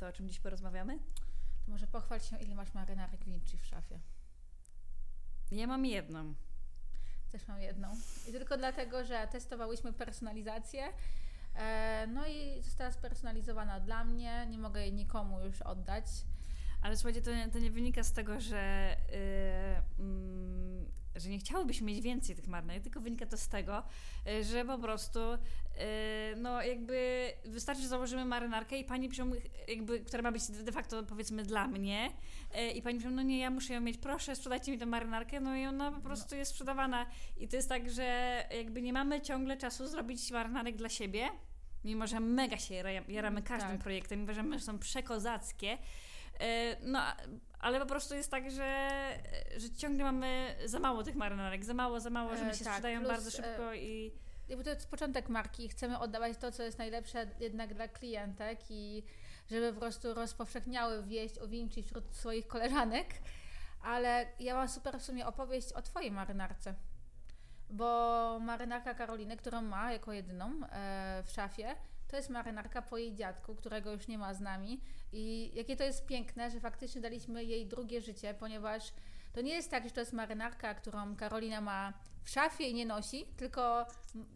to, o czym dziś porozmawiamy? To może pochwal się, ile masz marynarek Vinci w szafie. Ja mam jedną. Też mam jedną. I tylko dlatego, że testowałyśmy personalizację. E, no i została spersonalizowana dla mnie. Nie mogę jej nikomu już oddać. Ale słuchajcie, to nie, to nie wynika z tego, że, yy, mm, że nie chciałybyśmy mieć więcej tych marynarek, tylko wynika to z tego, yy, że po prostu yy, no jakby wystarczy, że założymy marynarkę i pani piszą, jakby, która ma być de facto powiedzmy dla mnie yy, i pani piszą, no nie, ja muszę ją mieć, proszę sprzedajcie mi tę marynarkę, no i ona po prostu jest sprzedawana i to jest tak, że jakby nie mamy ciągle czasu zrobić marynarek dla siebie, mimo że mega się jaramy każdym Tak. projektem, uważamy, że są przekozackie, No, ale po prostu jest tak, że, że ciągle mamy za mało tych marynarek, za mało, za mało, że one E, się tak, sprzedają plus, bardzo szybko i... Jakby to jest początek marki. Chcemy oddawać to, co jest najlepsze jednak dla klientek i żeby po prostu rozpowszechniały wieść o Vinci wśród swoich koleżanek. Ale ja mam super w sumie opowieść o Twojej marynarce. Bo marynarka Karoliny, którą ma jako jedyną e, w szafie, to jest marynarka po jej dziadku, którego już nie ma z nami. I jakie to jest piękne, że faktycznie daliśmy jej drugie życie, ponieważ to nie jest tak, że to jest marynarka, którą Karolina ma w szafie i nie nosi, tylko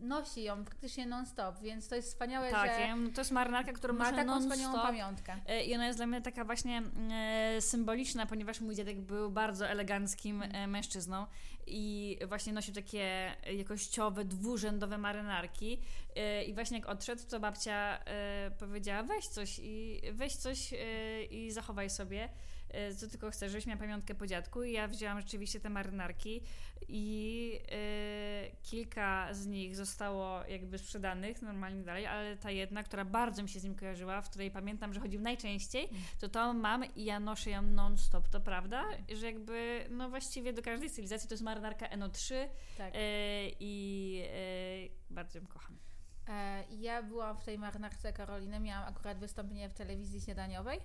nosi ją praktycznie non-stop, więc to jest wspaniałe, Tak, że ja, to jest marynarka, którą ma taką wspaniałą pamiątkę. E, I ona jest dla mnie taka właśnie e, symboliczna, ponieważ mój dziadek był bardzo eleganckim e, mężczyzną i właśnie nosił takie jakościowe, dwurzędowe marynarki. E, I właśnie jak odszedł, to babcia e, powiedziała: weź coś i weź coś e, i zachowaj sobie. E, Co tylko chcesz, żebyś miała pamiątkę po dziadku. I ja wzięłam rzeczywiście te marynarki i e, kilka z nich zostało jakby sprzedanych normalnie dalej, ale ta jedna, która bardzo mi się z nim kojarzyła, w której pamiętam, że chodził najczęściej, to tą mam i ja noszę ją non-stop. To prawda, że jakby no właściwie do każdej stylizacji to jest marynarka NO3 Tak. e, i e, bardzo ją kocham. E, ja byłam w tej marynarce Karoliny, miałam akurat wystąpienie w telewizji śniadaniowej.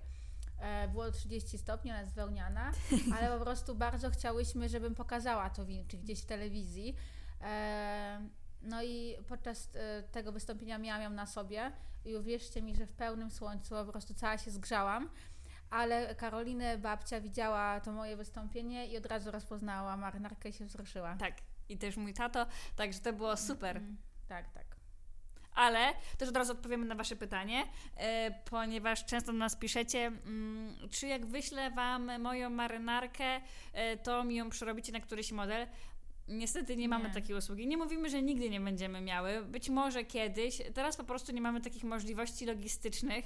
E, Było 30 stopni, ona jest wełniana, ale po prostu bardzo chciałyśmy, żebym pokazała to Vinci gdzieś w telewizji. E, No i podczas e, tego wystąpienia miałam ją na sobie i uwierzcie mi, że w pełnym słońcu po prostu cała się zgrzałam. Ale Karoliny babcia widziała to moje wystąpienie i od razu rozpoznała marynarkę i się wzruszyła. Tak. I też mój tato, także to było super. Mm, Tak, tak. Ale też od razu odpowiemy na Wasze pytanie, e, ponieważ często do nas piszecie, mm, czy jak wyślę Wam moją marynarkę, e, to mi ją przerobicie na któryś model. Niestety nie mamy Nie. takiej usługi. Nie mówimy, że nigdy nie będziemy miały. Być może kiedyś. Teraz po prostu nie mamy takich możliwości logistycznych,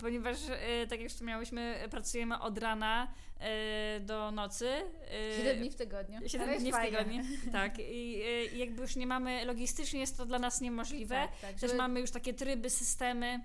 ponieważ, e, tak jak wspomniałyśmy, pracujemy od rana e, do nocy. e, 7 dni w tygodniu. Ale 7 jest dni w fajnie. tygodniu. Tak. I, I jakby już nie mamy, logistycznie jest to dla nas niemożliwe. Tak, tak, Też żeby- mamy już takie tryby, systemy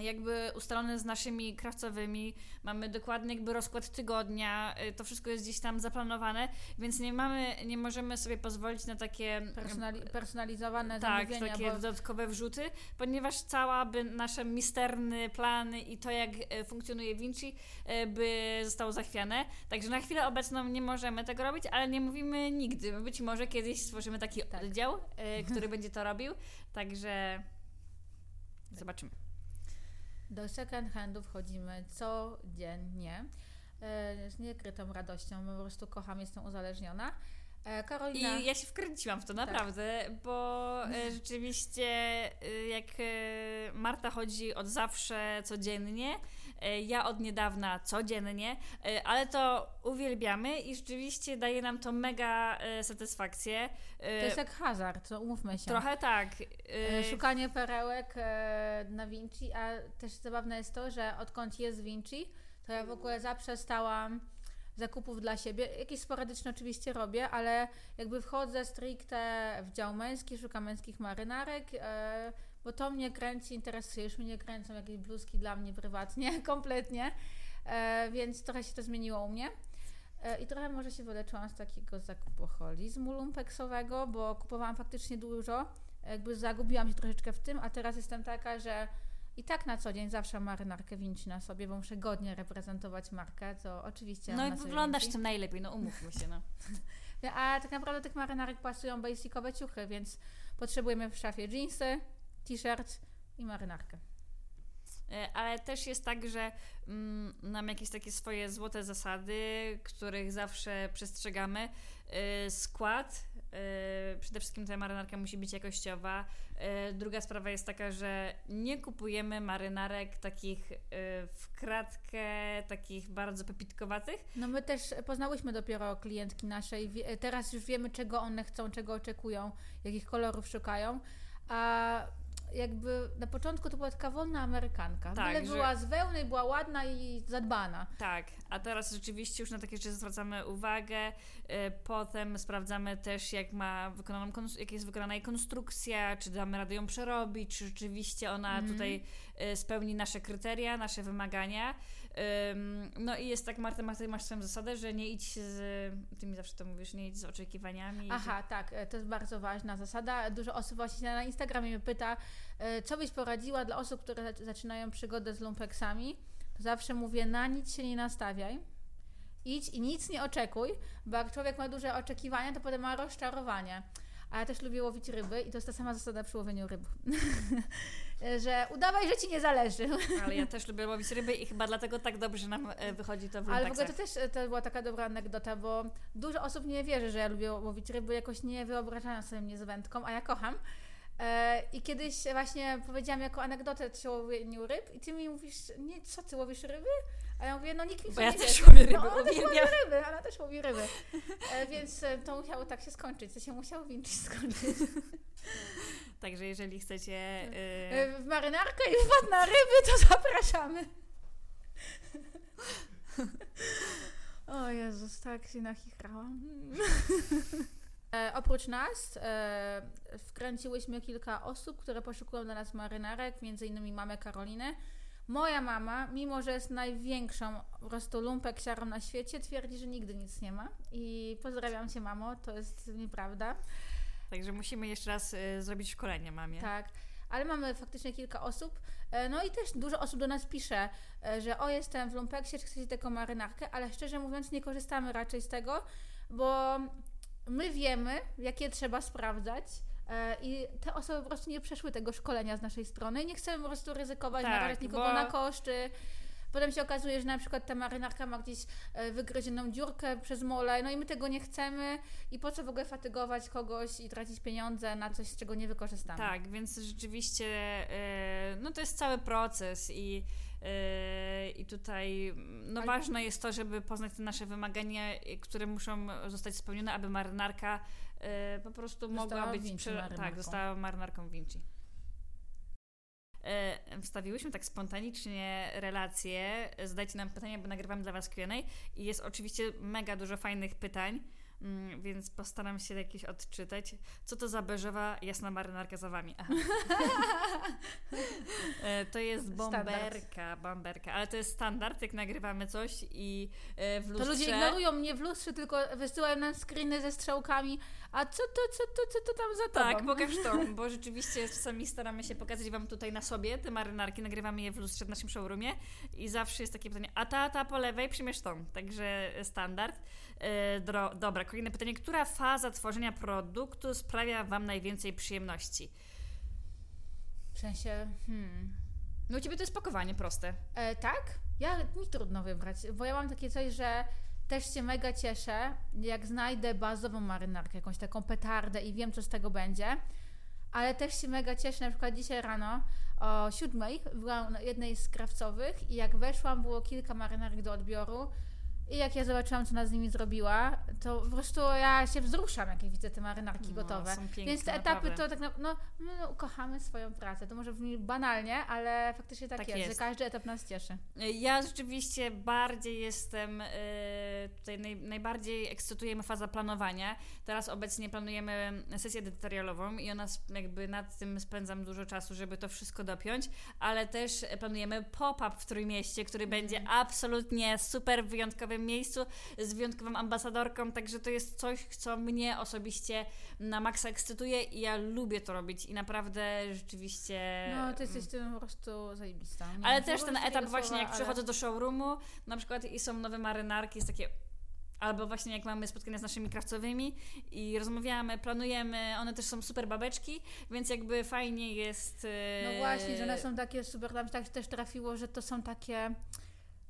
jakby ustalone z naszymi krawcowymi, mamy dokładny jakby rozkład tygodnia, y, to wszystko jest gdzieś tam zaplanowane, więc nie mamy, nie możemy sobie pozwolić na takie Personali- personalizowane tak, takie bo dodatkowe wrzuty, ponieważ cała by nasze misterny plany i to jak e, funkcjonuje Vinci e, by zostało zachwiane. Także na chwilę obecną nie możemy tego robić, ale nie mówimy nigdy. Być może kiedyś stworzymy taki Tak. oddział, który będzie to robił. Także zobaczymy. Do second handów chodzimy codziennie. E, z niekrytą radością, po prostu kocham, jestem uzależniona. E, Karolina, I ja się wkręciłam w to naprawdę, bo e, rzeczywiście jak Marta chodzi od zawsze codziennie, ja od niedawna codziennie, e, ale to uwielbiamy i rzeczywiście daje nam to mega e, satysfakcję. E, to jest jak hazard, to umówmy się. Trochę tak. E, e, Szukanie perełek e, na Vinci, a też zabawne jest to, że odkąd jest Vinci, to ja w ogóle zaprzestałam zakupów dla siebie. Jakieś sporadyczne oczywiście robię, ale jakby wchodzę stricte w dział męski, szukam męskich marynarek, e, bo to mnie kręci, interesuje. Już mnie nie kręcą jakieś bluzki dla mnie prywatnie, kompletnie, e, więc trochę się to zmieniło u mnie. E, I trochę może się wyleczyłam z takiego zakupoholizmu lumpeksowego, bo kupowałam faktycznie dużo. Jakby zagubiłam się troszeczkę w tym, a teraz jestem taka, że i tak na co dzień zawsze marynarkę Vinci na sobie, bo muszę godnie reprezentować markę, co oczywiście no i wyglądasz tym najlepiej, no umówmy się. No. A tak naprawdę tych marynarek pasują basicowe ciuchy, więc potrzebujemy w szafie jeansy, t-shirt i marynarkę. ale też jest tak, że mm, mam jakieś takie swoje złote zasady, których zawsze przestrzegamy. Skład, przede wszystkim ta marynarka musi być jakościowa. Druga sprawa jest taka, że nie kupujemy marynarek takich w kratkę, takich bardzo pepitkowatych. No my też poznałyśmy dopiero klientki naszej. Teraz już wiemy, czego one chcą, czego oczekują, jakich kolorów szukają. A jakby na początku to była taka wolna Amerykanka. Tak, Byle że... była z wełny, była ładna i zadbana. Tak, a teraz rzeczywiście już na takie rzeczy zwracamy uwagę. Y, potem sprawdzamy też, jak ma wykonaną, jak jest wykonana jej konstrukcja, czy damy radę ją przerobić, czy rzeczywiście ona mm. tutaj y, spełni nasze kryteria, nasze wymagania. No i jest tak, Marta, Marta, masz swoją zasadę, że nie idź z, ty mi zawsze to mówisz, nie idź z oczekiwaniami. Aha, tak, e, to jest bardzo ważna zasada. Dużo osób właśnie na Instagramie mnie pyta, e, co byś poradziła dla osób, które zaczynają przygodę z lumpeksami. To zawsze mówię, na nic się nie nastawiaj. Idź i nic nie oczekuj, bo jak człowiek ma duże oczekiwania, to potem ma rozczarowanie. A ja też lubię łowić ryby i to jest ta sama zasada przy łowieniu ryb. że udawaj, że ci nie zależy. Ale ja też lubię łowić ryby i chyba dlatego tak dobrze nam e, wychodzi to w Ale w ogóle to też e, to była taka dobra anegdota, bo dużo osób nie wierzy, że ja lubię łowić ryby, jakoś nie wyobrażają sobie mnie z wędką, a ja kocham. E, I kiedyś właśnie powiedziałam jako anegdotę o łowieniu ryb i ty mi mówisz, nie, co ty łowisz ryby? A ja mówię, no nikt mi Bo ja nie też łowię ryby, no, ona też łowi ryby, ona też łowi ryby. E, więc e, to musiało tak się skończyć, to się musiało winczyć skończyć. Także jeżeli chcecie... Yy... W marynarkę i wpadł na ryby, to zapraszamy. o Jezus, tak się nachichrałam. E, oprócz nas e, wkręciłyśmy kilka osób, które poszukują dla nas marynarek, między innymi mamę Karolinę. Moja mama, mimo że jest największą po prostu lumpeksiarą na świecie, twierdzi, że nigdy nic nie ma. I pozdrawiam cię, mamo, to jest nieprawda. Także musimy jeszcze raz y, zrobić szkolenie mamie. Tak ale mamy faktycznie kilka osób. E, no i też dużo osób do nas pisze, e, że o, jestem w lumpeksie, czy chcecie taką marynarkę, ale szczerze mówiąc nie korzystamy raczej z tego, bo my wiemy, jakie trzeba sprawdzać. E, I te osoby po prostu nie przeszły tego szkolenia z naszej strony. Nie chcemy po prostu ryzykować, tak, narażać nikogo bo... na koszty. Potem się okazuje, że na przykład ta marynarka ma gdzieś e, wygryzioną dziurkę przez mole, no i my tego nie chcemy i po co w ogóle fatygować kogoś i tracić pieniądze na coś, z czego nie wykorzystamy. Tak, więc rzeczywiście e, no to jest cały proces i i tutaj no Ale... ważne jest to, żeby poznać te nasze wymagania, które muszą zostać spełnione, aby marynarka po prostu została mogła być. Prze- tak, została marynarką Vinci. E, wstawiłyśmy tak spontanicznie relacje. Zadajcie nam pytania, bo nagrywam dla Was Q&A i jest oczywiście mega dużo fajnych pytań. Mm, więc postaram się jakieś odczytać. Co to za beżowa jasna marynarka za wami? E, to jest bomberka, bomberka, ale to jest standard, jak nagrywamy coś i e, w lustrze... To ludzie ignorują mnie w lustrze, tylko wysyłają nam screeny ze strzałkami. A co to, co to, co to tam za tobą? Tak, pokaż to, bo rzeczywiście czasami staramy się pokazać Wam tutaj na sobie te marynarki, nagrywamy je w lustrze w naszym showroomie i zawsze jest takie pytanie, a ta, ta po lewej, przymierz tą. Także standard. E, dro, dobra, kolejne pytanie. Która faza tworzenia produktu sprawia Wam najwięcej przyjemności? W sensie, hmm. No u Ciebie to jest pakowanie proste. E, tak? Ja, mi trudno wybrać, bo ja mam takie coś, że też się mega cieszę, jak znajdę bazową marynarkę, jakąś taką petardę i wiem, co z tego będzie. Ale też się mega cieszę, na przykład dzisiaj rano o siódmej byłam na jednej z krawcowych i jak weszłam, było kilka marynarek do odbioru i jak ja zobaczyłam, co ona z nimi zrobiła, to po prostu ja się wzruszam, jak widzę te marynarki no, gotowe. Piękne, Więc te etapy naprawdę. to tak, na, no, my no, ukochamy swoją pracę. To może brzmi banalnie, ale faktycznie tak, tak jest, jest, że każdy etap nas cieszy. Ja rzeczywiście bardziej jestem, yy, tutaj naj, najbardziej ekscytuje mnie faza planowania. Teraz obecnie planujemy sesję edytorialową i ona jakby nad tym spędzam dużo czasu, żeby to wszystko dopiąć, ale też planujemy pop-up w Trójmieście, który mm. będzie absolutnie super miejscu z wyjątkową ambasadorką, także to jest coś, co mnie osobiście na maksa ekscytuje i ja lubię to robić i naprawdę rzeczywiście... No, ty jesteś tym po prostu zajebista. ale też ten etap właśnie, jak ale... przychodzę do showroomu na przykład i są nowe marynarki, jest takie albo właśnie jak mamy spotkania z naszymi krawcowymi i rozmawiamy, planujemy, one też są super babeczki, więc jakby fajnie jest... No właśnie, że one są takie super, tam tak też trafiło, że to są takie...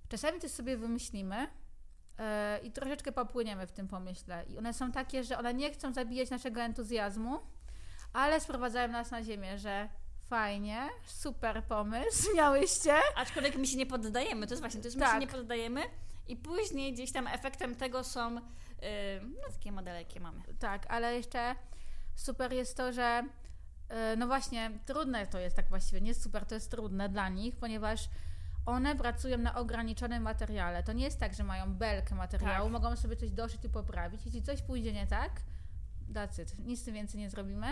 Czasami to sobie wymyślimy, e, i troszeczkę popłyniemy w tym pomyśle. I one są takie, że one nie chcą zabijać naszego entuzjazmu, ale sprowadzają nas na ziemię, że fajnie, super pomysł miałyście. Aczkolwiek my się nie poddajemy, to jest właśnie, to jest my Tak. się nie poddajemy i później gdzieś tam efektem tego są yy, no takie modele, jakie mamy. Tak, ale jeszcze super jest to, że e, no właśnie, trudne to jest tak właściwie, nie super, to jest trudne dla nich, ponieważ one pracują na ograniczonym materiale. To nie jest tak, że mają belkę materiału, Tak. mogą sobie coś doszyć i poprawić. Jeśli coś pójdzie nie tak, that's it. Nic z tym więcej nie zrobimy.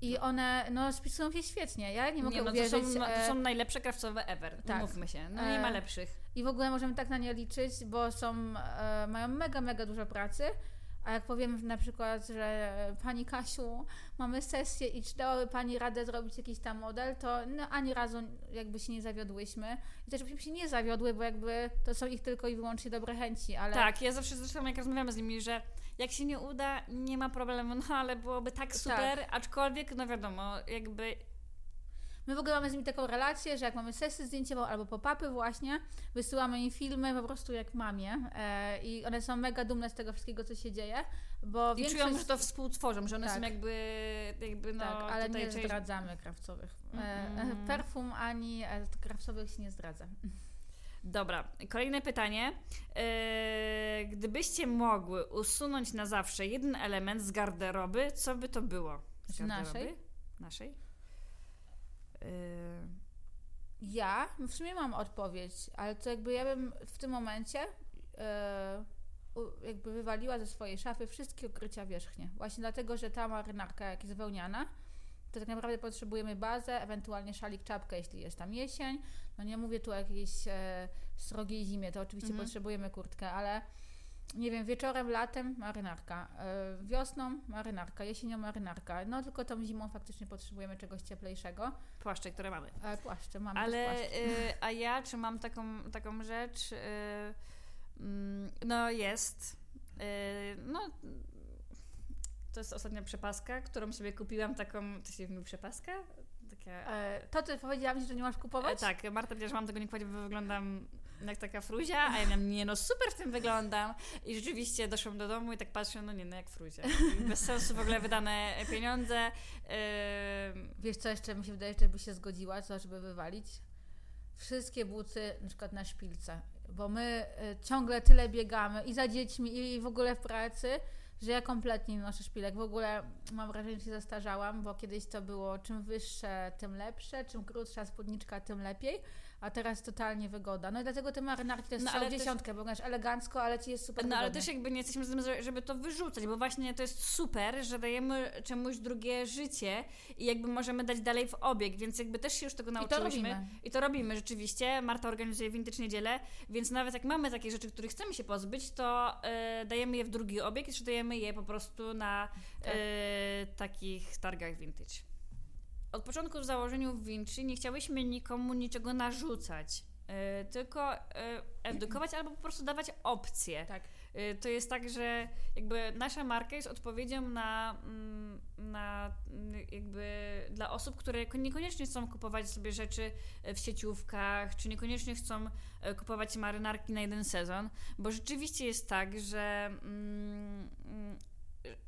I one, no, spisują się świetnie. Ja nie mogę Nie, no, to, uwierzyć. są, to e, są najlepsze krawcowe ever, tak. umówmy się. No nie ma E, lepszych. I w ogóle możemy tak na nie liczyć, bo są, e, mają mega, mega dużo pracy. A jak powiem na przykład, że Pani Kasiu, mamy sesję i czy dałaby Pani radę zrobić jakiś tam model, to no, ani razu jakby się nie zawiodłyśmy. I też byśmy się nie zawiodły, bo jakby to są ich tylko i wyłącznie dobre chęci, ale Tak, ja zawsze zresztą jak rozmawiamy z nimi, że jak się nie uda, nie ma problemu, no ale byłoby tak super, aczkolwiek no wiadomo, jakby my w ogóle mamy z nimi taką relację, że jak mamy sesję zdjęciową albo pop-upy właśnie, wysyłamy im filmy po prostu jak mamie e, i one są mega dumne z tego wszystkiego, co się dzieje, bo i większość... czują, że to współtworzą, że one Tak. są jakby, jakby no tak, ale tutaj nie część- zdradzamy krawcowych. E, Mm. perfum ani e, krawcowych się nie zdradza. Dobra, kolejne pytanie. Eee, gdybyście mogły usunąć na zawsze jeden element z garderoby, co by to było? Z Z garderoby? naszej? Naszej? Eee, Ja w sumie mam odpowiedź, ale to jakby ja bym w tym momencie u- jakby wywaliła ze swojej szafy wszystkie ukrycia wierzchnie. Właśnie dlatego, że ta marynarka jak jest wełniana, to tak naprawdę potrzebujemy bazę, ewentualnie szalik, czapkę, jeśli jest tam jesień. No nie mówię tu o jakiejś e, srogiej zimie, to oczywiście Mhm. potrzebujemy kurtkę, ale nie wiem, wieczorem, latem marynarka, e, wiosną marynarka, jesienią marynarka. No tylko tą zimą faktycznie potrzebujemy czegoś cieplejszego. płaszcze, które mamy. Ale płaszcze, mamy Ale, płaszcze. y, a ja, czy mam taką, taką rzecz? Y, mm, no jest. Y, no, to jest ostatnia przepaska, którą sobie kupiłam taką, to się mówi przepaska? Taka, E, to ty powiedziałam ci, że nie masz e, kupować? tak, Marta powiedziała, że mam tego nie kupować, bo wyglądam jak taka fruzia, a ja miałam, nie no super w tym wyglądam. I rzeczywiście doszłam do domu i tak patrzę, no nie no jak fruzia. Bez sensu w ogóle wydane pieniądze. Y, Wiesz co jeszcze mi się wydaje, że by się zgodziła, co żeby wywalić? Wszystkie buty na przykład na szpilce, bo my y, ciągle tyle biegamy i za dziećmi i w ogóle w pracy, że ja kompletnie nie noszę szpilek. W ogóle mam wrażenie, że się zastarzałam, bo kiedyś to było czym wyższe, tym lepsze, czym krótsza spódniczka, tym lepiej, a teraz totalnie wygoda. No i dlatego te marynarki to jest No, ale też- dziesiątkę, bo masz elegancko, ale ci jest super No ale też jakby nie jesteśmy z tym, żeby to wyrzucać, bo właśnie to jest super, że dajemy czemuś drugie życie i jakby możemy dać dalej w obieg, więc jakby też się już tego I to robimy. I to robimy rzeczywiście. Marta organizuje Vintage Niedzielę, więc nawet jak mamy takie rzeczy, których chcemy się pozbyć, to e, dajemy je w drugi obieg i sprzedajemy je po prostu na Tak. e, takich targach vintage. Od początku w założeniu w Vinci nie chciałyśmy nikomu niczego narzucać, e, tylko e, edukować albo po prostu dawać opcje. Tak. Y, To jest tak, że jakby nasza marka jest odpowiedzią na, mm, na jakby dla osób, które ko- niekoniecznie chcą kupować sobie rzeczy w sieciówkach, czy niekoniecznie chcą kupować marynarki na jeden sezon, bo rzeczywiście jest tak, że mm, mm,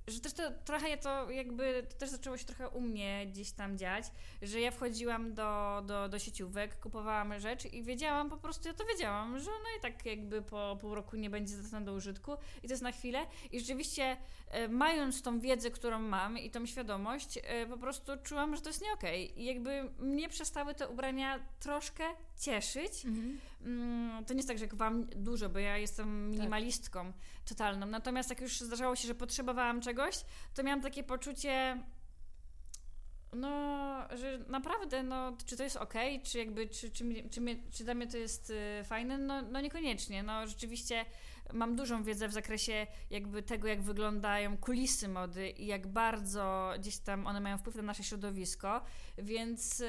że też to trochę to jakby to też zaczęło się trochę u mnie gdzieś tam dziać, że ja wchodziłam do, do, do sieciówek, kupowałam rzecz i wiedziałam, po prostu ja to wiedziałam, że no i tak jakby po pół roku nie będzie dostępna do użytku i to jest na chwilę. I rzeczywiście e, mając tą wiedzę, którą mam i tą świadomość, e, po prostu czułam, że to jest nie okej. I jakby mnie przestały te ubrania troszkę cieszyć, Mhm. Mm, to nie jest tak, że jak wam dużo, bo ja jestem minimalistką totalną. Natomiast jak już zdarzało się, że potrzebowałam czegoś, to miałam takie poczucie. No, że naprawdę, no, czy to jest ok, czy jakby, czy, czy, czy, mnie, czy dla mnie to jest y, fajne, no, no niekoniecznie, no rzeczywiście mam dużą wiedzę w zakresie jakby tego, jak wyglądają kulisy mody i jak bardzo gdzieś tam one mają wpływ na nasze środowisko, więc y,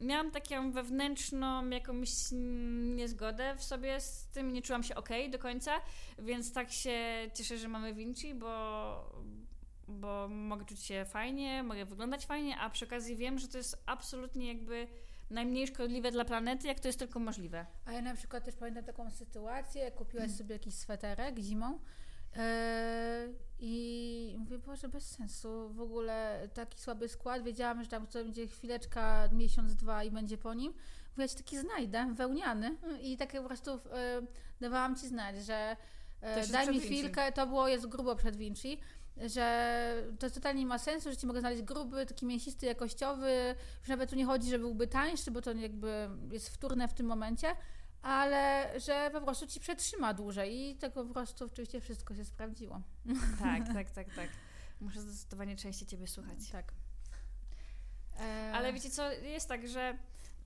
miałam taką wewnętrzną jakąś niezgodę w sobie z tym, nie czułam się ok do końca, więc tak się cieszę, że mamy Vinci, bo, bo mogę czuć się fajnie, mogę wyglądać fajnie, a przy okazji wiem, że to jest absolutnie jakby najmniej szkodliwe dla planety, jak to jest tylko możliwe. A ja na przykład też pamiętam taką sytuację, kupiłaś mm. sobie jakiś sweterek zimą yy, i mówię, Boże, bez sensu, w ogóle taki słaby skład, wiedziałam, że tam to będzie chwileczka, miesiąc, dwa i będzie po nim. Mówię, ja ci taki znajdę, wełniany i tak po prostu yy, dawałam ci znać, że yy, daj mi chwilkę, to było, jest grubo przed Vinci, że to totalnie nie ma sensu, że ci mogę znaleźć gruby, taki mięsisty, jakościowy, że nawet tu nie chodzi, że byłby tańszy, bo to jakby jest wtórne w tym momencie, ale że po prostu ci przetrzyma dłużej i tego po prostu oczywiście wszystko się sprawdziło. Tak, tak, tak, tak. Muszę zdecydowanie częściej Ciebie słuchać. Tak. Ale wiecie co, jest tak, że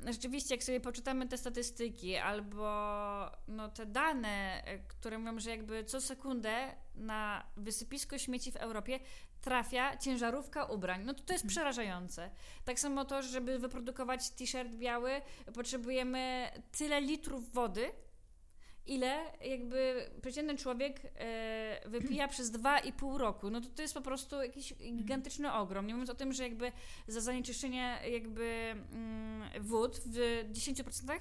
rzeczywiście, jak sobie poczytamy te statystyki albo no, te dane, e, które mówią, że jakby co sekundę na wysypisko śmieci w Europie trafia ciężarówka ubrań, no to to jest mhm. przerażające. Tak samo to, żeby wyprodukować t-shirt biały, potrzebujemy tyle litrów wody, ile jakby przeciętny człowiek e, wypija przez dwa i pół roku. No to to jest po prostu jakiś gigantyczny ogrom. Nie mówiąc o tym, że jakby za zanieczyszczenie jakby mm, wód w 10%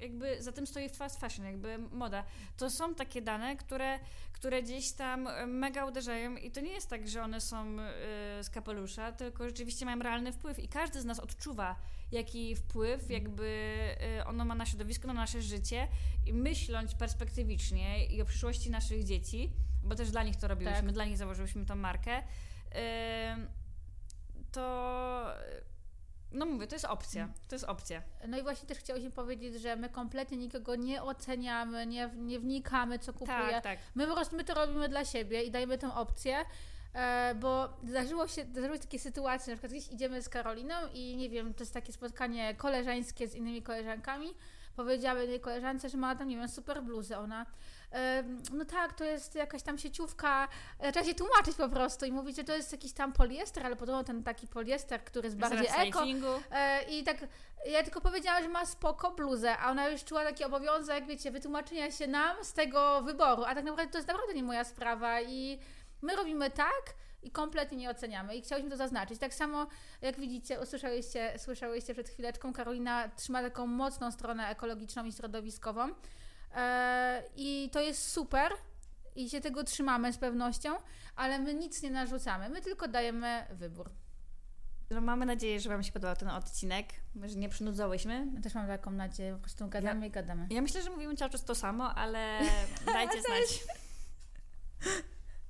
jakby za tym stoi fast fashion, jakby moda. To są takie dane, które, które gdzieś tam mega uderzają i to nie jest tak, że one są y, z kapelusza, tylko rzeczywiście mają realny wpływ i każdy z nas odczuwa jaki wpływ jakby y, ono ma na środowisko, na nasze życie i myśląc perspektywicznie i o przyszłości naszych dzieci, bo też dla nich to robiłyśmy, tak. dla nich założyłyśmy tą markę, to no mówię, to jest opcja. Mm. To jest opcja. No i właśnie też chciałyśmy powiedzieć, że my kompletnie nikogo nie oceniamy, nie, nie wnikamy, co kupuje. Tak, tak. My po prostu my to robimy dla siebie i dajemy tę opcję. E, bo zdarzyło się, zdarzyły się takie sytuacje, na przykład gdzieś idziemy z Karoliną i nie wiem, to jest takie spotkanie koleżeńskie z innymi koleżankami. Powiedziały tej koleżance, że ma tam, nie wiem, super bluzę. Ona, no tak, to jest jakaś tam sieciówka, e, trzeba się tłumaczyć po prostu i mówić, że to jest jakiś tam poliester, ale podobno ten taki poliester, który jest bardziej eko. E, I tak, ja tylko powiedziałam, że ma spoko bluzę, a ona już czuła taki obowiązek, wiecie, wytłumaczenia się nam z tego wyboru, a tak naprawdę to jest naprawdę nie moja sprawa i my robimy tak, i kompletnie nie oceniamy i chciałyśmy to zaznaczyć. Tak samo jak widzicie, usłyszałyście, słyszałyście przed chwileczką, Karolina trzyma taką mocną stronę ekologiczną i środowiskową. E, I to jest super i się tego trzymamy z pewnością, ale my nic nie narzucamy, my tylko dajemy wybór. No, mamy nadzieję, że Wam się podobał ten odcinek, że nie przynudzałyśmy. Ja też mam taką nadzieję, po prostu gadamy ja, i gadamy. Ja myślę, że mówimy cały czas to samo, ale dajcie znać.